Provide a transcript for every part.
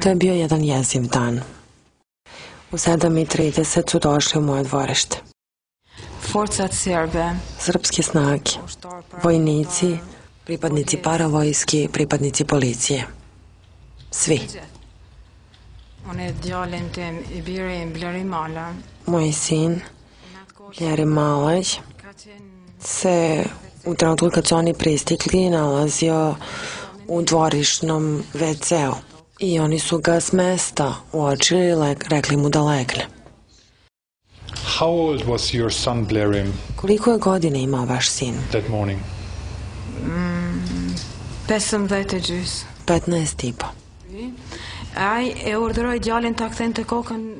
To je bio jedan jeziv dan. U 7.30 su došli u moje dvorište. Srpske snage, vojnici, pripadnici paravojski, pripadnici policije. Svi. Moj sin, Ljeri Malaj, se u trenutku kad su oni pristikli nalazio u dvorišnom WC-u i oni su ga s mesta uočili rekli mu da legne. Koliko je godine imao vaš sin? That morning. 15 mm, i po.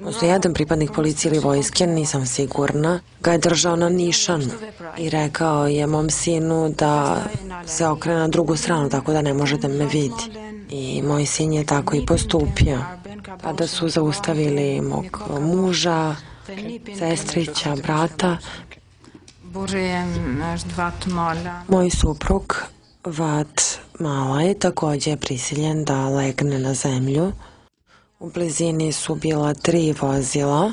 Postoji jedan pripadnik policije ili vojske, nisam sigurna, ga je držao na nišan i rekao je mom sinu da se okrene na drugu stranu, tako da ne može da me vidi. I moj sin je tako i postupio. Pa da su zaustavili mog muža, sestrića, brata. Moj suprug, vat, Mala je također prisiljen da legne na zemlju. U blizini su bila tri vozila,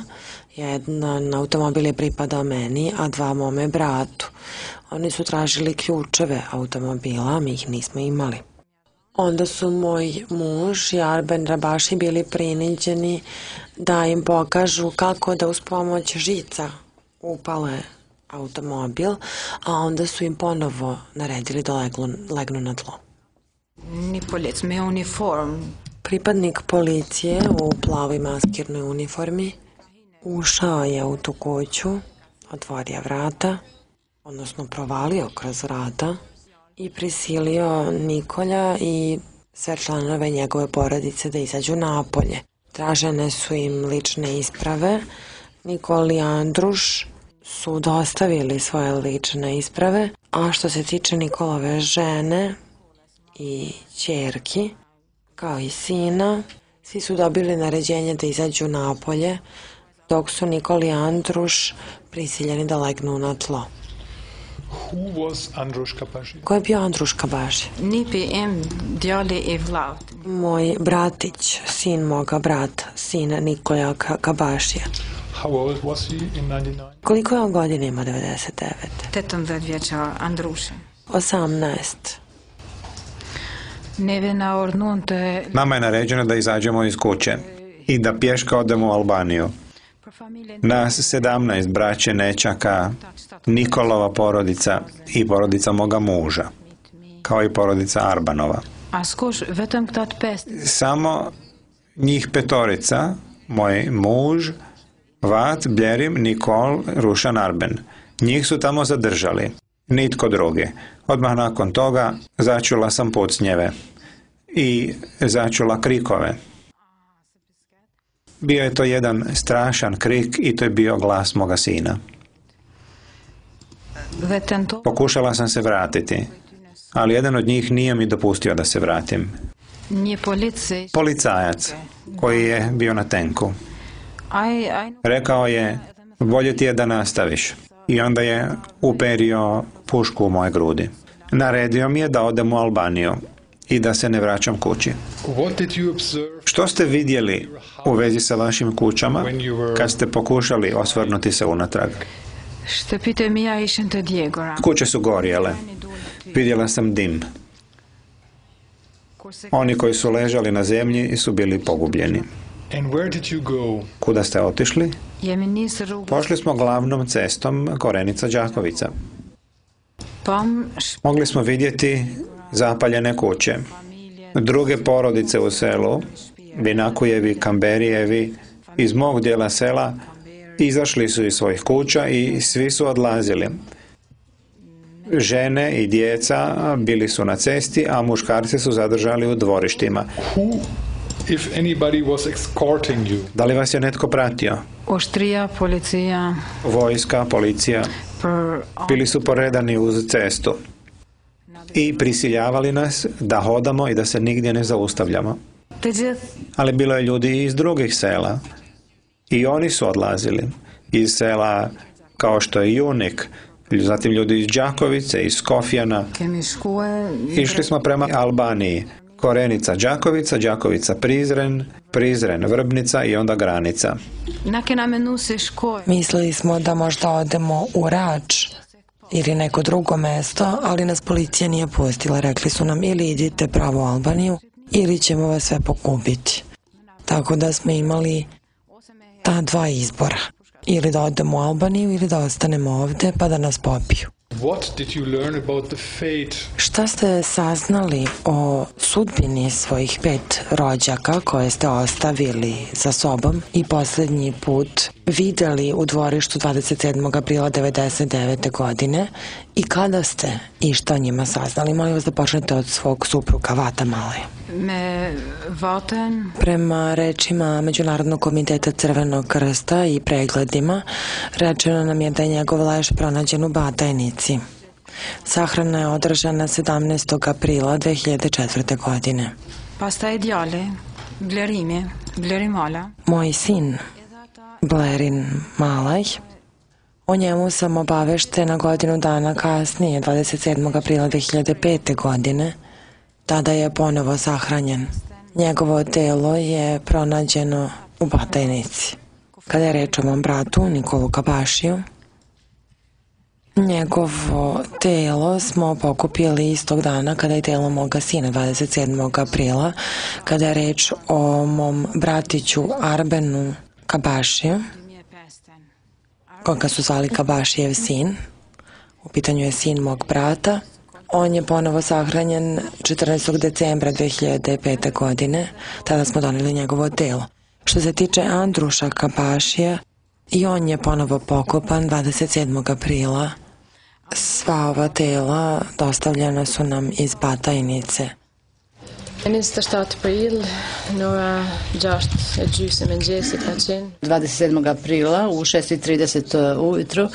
jedan automobil je pripadao meni, a dva mome bratu. Oni su tražili ključeve automobila, mi ih nismo imali. Onda su moj muž i Arben Rabaši bili priniđeni da im pokažu kako da uz pomoć žica upale automobil, a onda su im ponovo naredili da legnu na tlo. Ni mi uniform. Pripadnik policije u plavoj maskirnoj uniformi ušao je u tu koću, otvorio vrata, odnosno provalio kroz vrata i prisilio Nikolja i sve članove njegove porodice da izađu napolje. Tražene su im lične isprave. Nikol i Andruš su dostavili svoje lične isprave, a što se tiče Nikolove žene, i čerki, kao i sina, svi su dobili naređenje da izađu napolje, dok su Nikoli i Andruš prisiljeni da legnu na tlo. Ko je bio Andruš Kabaši? Nipi im i Moj bratić, sin moga brata, sina Nikola Kabašija. Koliko je on godina ima 99? Tetom da Andruša. 18. Nama je naređeno da izađemo iz kuće i da pješka odemo u Albaniju. Nas sedamnaest braće nečaka, Nikolova porodica i porodica moga muža, kao i porodica Arbanova. Samo njih petorica, moj muž, Vat, Bjerim, Nikol, Rušan Arben. Njih su tamo zadržali nitko drugi. Odmah nakon toga začula sam pucnjeve i začula krikove. Bio je to jedan strašan krik i to je bio glas moga sina. Pokušala sam se vratiti, ali jedan od njih nije mi dopustio da se vratim. Policajac koji je bio na tenku. Rekao je, bolje ti je da nastaviš i onda je uperio pušku u moje grudi. Naredio mi je da odem u Albaniju i da se ne vraćam kući. Što ste vidjeli u vezi sa vašim kućama kad ste pokušali osvrnuti se unatrag? Kuće su gorjele. Vidjela sam dim. Oni koji su ležali na zemlji su bili pogubljeni. Kuda ste otišli? Pošli smo glavnom cestom Korenica Đakovica. Mogli smo vidjeti zapaljene kuće, druge porodice u selu, Vinakujevi, Kamberijevi, iz mog dijela sela izašli su iz svojih kuća i svi su odlazili. Žene i djeca bili su na cesti, a muškarci su zadržali u dvorištima. Da li vas je netko pratio? oštrija policija. Vojska, policija bili su poredani uz cestu i prisiljavali nas da hodamo i da se nigdje ne zaustavljamo. Ali bilo je ljudi iz drugih sela i oni su odlazili iz sela kao što je Junik, zatim ljudi iz Đakovice, iz Kofjana. Išli smo prema Albaniji. Korenica Đakovica, Đakovica Prizren, Prizren Vrbnica i onda granica. Mislili smo da možda odemo u Rač ili neko drugo mesto, ali nas policija nije pustila. Rekli su nam ili idite pravo u Albaniju ili ćemo vas sve pokupiti. Tako da smo imali ta dva izbora. Ili da odemo u Albaniju ili da ostanemo ovde pa da nas popiju. Šta ste saznali o sudbini svojih pet rođaka koje ste ostavili za sobom i posljednji put videli u dvorištu 27. aprila 99. godine i kada ste i šta njima saznali? Molim vas da počnete od svog supruga Vata Male. Prema rečima Međunarodnog komiteta Crvenog krsta i pregledima, rečeno nam je da je njegov leš pronađen u Batajnici. Sahrana je održana 17. aprila 2004. godine. Pasta Blerime, blerimala. Moj sin, Blerin Malaj, o njemu sam obaveštena godinu dana kasnije, 27. aprila 2005. godine, tada je ponovo sahranjen. Njegovo telo je pronađeno u Batajnici. Kada je reč o mom bratu Nikolu Kabašiju, njegovo telo smo pokupili istog dana kada je telo moga sina 27. aprila, kada je reč o mom bratiću Arbenu Kabašiju, koga su zvali Kabašijev sin. U pitanju je sin mog brata. On je ponovo sahranjen 14. decembra 2005. godine. Tada smo donijeli njegovo telo. Što se tiče Andruša Kapašija, i on je ponovo pokopan 27. aprila. Sva ova tela dostavljena su nam iz Batajnice. 27. april, e e aprila u 6.30 e, ujutro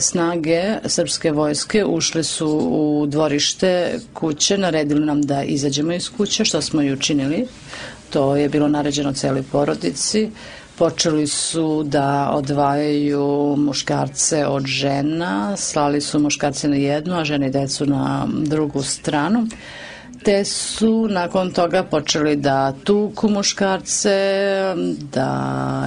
snage srpske vojske ušli su u dvorište kuće, naredili nam da izađemo iz kuće, što smo i učinili. To je bilo naređeno cijeloj porodici. Počeli su da odvajaju muškarce od žena, slali su muškarce na jednu, a žene i decu na drugu stranu te su nakon toga počeli da tuku muškarce, da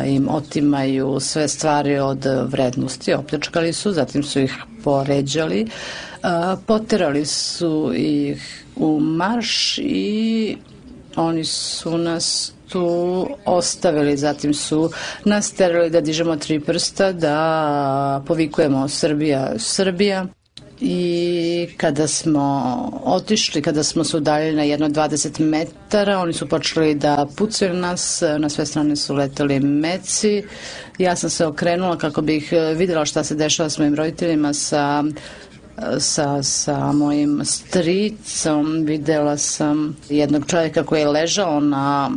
im otimaju sve stvari od vrednosti, opljačkali su, zatim su ih poređali, poterali su ih u marš i oni su nas tu ostavili, zatim su nas terali da dižemo tri prsta, da povikujemo Srbija, Srbija i kada smo otišli, kada smo se udaljili na jedno 20 metara, oni su počeli da pucaju nas, na sve strane su leteli meci. Ja sam se okrenula kako bih e, vidjela šta se dešava s mojim roditeljima, sa sa, sa mojim stricom vidjela sam jednog čovjeka koji je ležao na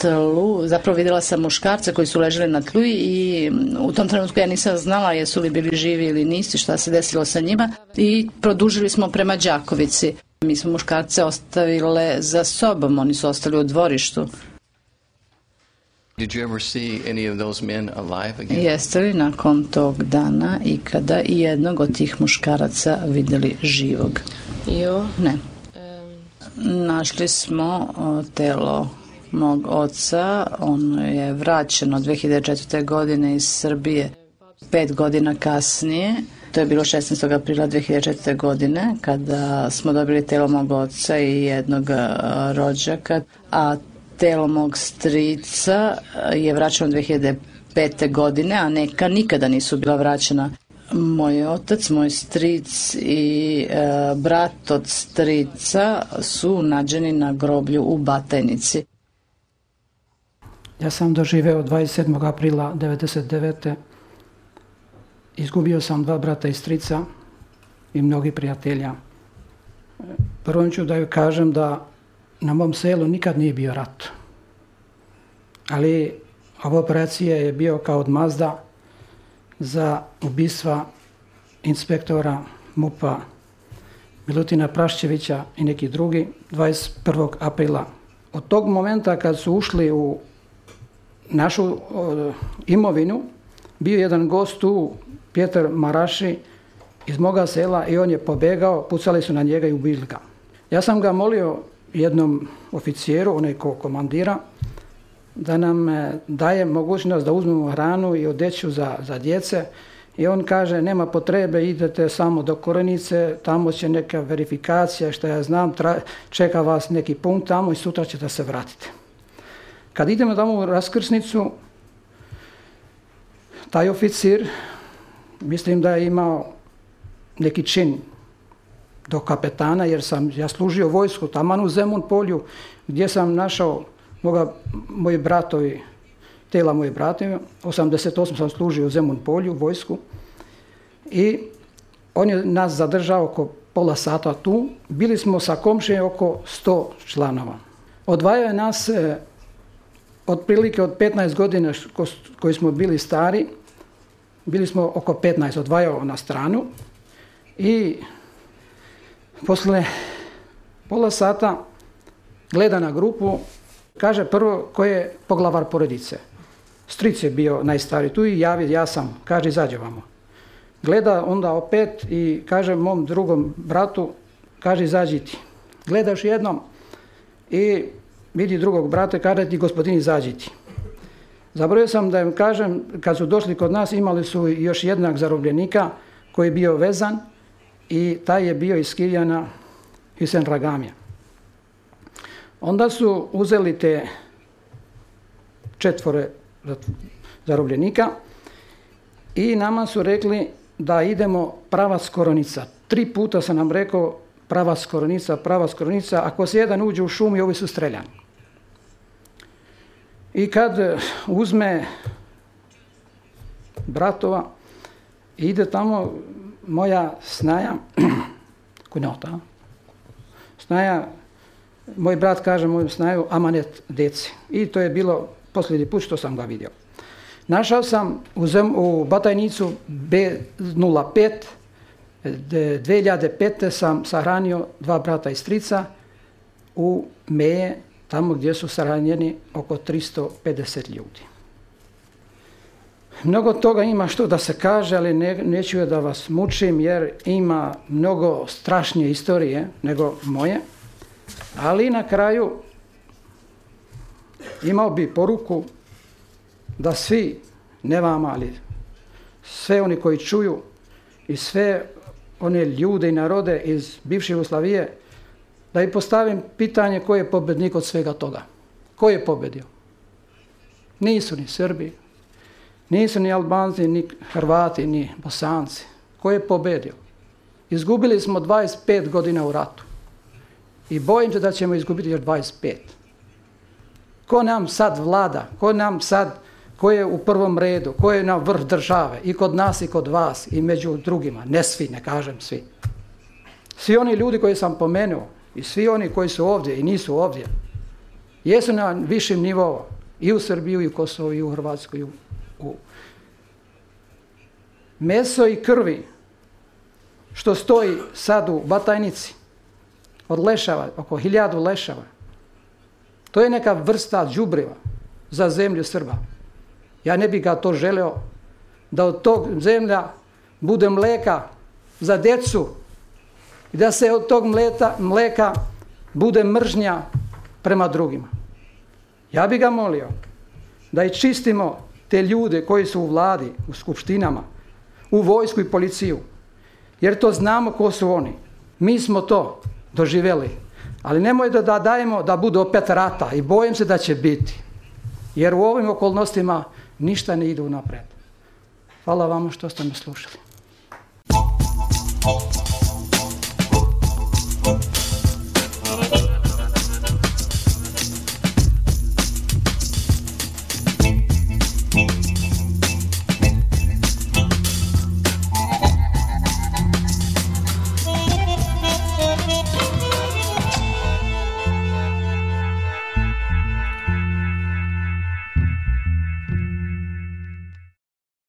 tlu, zapravo vidjela sam muškarce koji su ležili na tlu i mm, u tom trenutku ja nisam znala jesu li bili živi ili nisi, šta se desilo sa njima i produžili smo prema Đakovici. Mi smo muškarce ostavile za sobom, oni su ostali u dvorištu. Did you ever Jeste li nakon tog dana ikada i jednog od tih muškaraca vidjeli živog? Jo. Ne. Našli smo telo mog oca. On je vraćen od 2004. godine iz Srbije pet godina kasnije. To je bilo 16. aprila 2004. godine kada smo dobili telo mog oca i jednog e, rođaka, a telo mog strica e, je vraćeno 2005. godine, a neka nikada nisu bila vraćena. Moj otac, moj stric i e, brat od strica su nađeni na groblju u Batajnici. Ja sam doživeo 27. aprila 1999. Izgubio sam dva brata i strica i mnogi prijatelja. Prvo ću da joj kažem da na mom selu nikad nije bio rat. Ali ova operacija je bio kao od Mazda za ubistva inspektora MUPA Milutina Prašćevića i neki drugi 21. aprila. Od tog momenta kad su ušli u našu e, imovinu. Bio jedan gost tu, Pjetar Maraši, iz moga sela i on je pobegao, pucali su na njega i ubili ga. Ja sam ga molio jednom oficijeru, onaj ko komandira, da nam e, daje mogućnost da uzmemo hranu i odeću za, djece. I on kaže, nema potrebe, idete samo do Korenice, tamo će neka verifikacija, što ja znam, čeka vas neki punkt tamo i sutra ćete se vratiti. Kad idemo tamo u raskrsnicu, taj oficir, mislim da je imao neki čin do kapetana, jer sam ja služio vojsku tamo u Zemun polju, gdje sam našao moga, moji bratovi, tela moje brate, 88 sam služio u Zemun polju, vojsku, i on je nas zadržao oko pola sata tu, bili smo sa komšije oko 100 članova. Odvajao je nas e, otprilike od 15 godina koji smo bili stari, bili smo oko 15, odvajao na stranu i posle pola sata gleda na grupu, kaže prvo ko je poglavar porodice. Stric je bio najstari tu i javi ja sam, kaže izađe vamo. Gleda onda opet i kaže mom drugom bratu, kaže izađi ti. Gledaš jednom i vidi drugog brata, kada ti gospodin izađiti Zabrojio sam da im kažem, kad su došli kod nas, imali su još jednog zarobljenika koji je bio vezan i taj je bio iz Kirjana Hisen Ragamija. Onda su uzeli te četvore zarobljenika i nama su rekli da idemo prava skoronica. Tri puta sam nam rekao prava skoronica, prava skoronica. Ako se jedan uđe u šumi, ovi su streljani. I kad e, uzme bratova i ide tamo moja snaja, kunjota, snaja, moj brat kaže moju snaju amanet deci. I to je bilo posljednji put što sam ga vidio. Našao sam u, u Batajnicu B05, 2005. sam sahranio dva brata i strica u Meje tamo gdje su sranjeni oko 350 ljudi. Mnogo toga ima što da se kaže, ali ne, neću da vas mučim jer ima mnogo strašnije historije nego moje. Ali na kraju imao bi poruku da svi, ne vama, ali sve oni koji čuju i sve one ljude i narode iz bivše Jugoslavije da i postavim pitanje ko je pobjednik od svega toga. Ko je pobedio? Nisu ni Srbi, nisu ni Albanci, ni Hrvati, ni Bosanci. Ko je pobedio? Izgubili smo 25 godina u ratu. I bojim se da ćemo izgubiti još 25. Ko nam sad vlada? Ko nam sad, ko je u prvom redu? Ko je na vrh države? I kod nas i kod vas i među drugima. Ne svi, ne kažem svi. Svi oni ljudi koji sam pomenuo, i svi oni koji su ovdje i nisu ovdje, jesu na višim nivou i u Srbiju, i u Kosovo, i u Hrvatskoj, i u, Meso i krvi što stoji sad u Batajnici od lešava, oko hiljadu lešava, to je neka vrsta džubriva za zemlju Srba. Ja ne bih ga to želeo da od tog zemlja bude mleka za djecu i da se od tog mleta, mleka bude mržnja prema drugima. Ja bih ga molio da i čistimo te ljude koji su u vladi, u skupštinama, u vojsku i policiju. Jer to znamo ko su oni. Mi smo to doživjeli. Ali nemoj da, dajemo da bude opet rata i bojim se da će biti. Jer u ovim okolnostima ništa ne ide napred. Hvala vam što ste me slušali.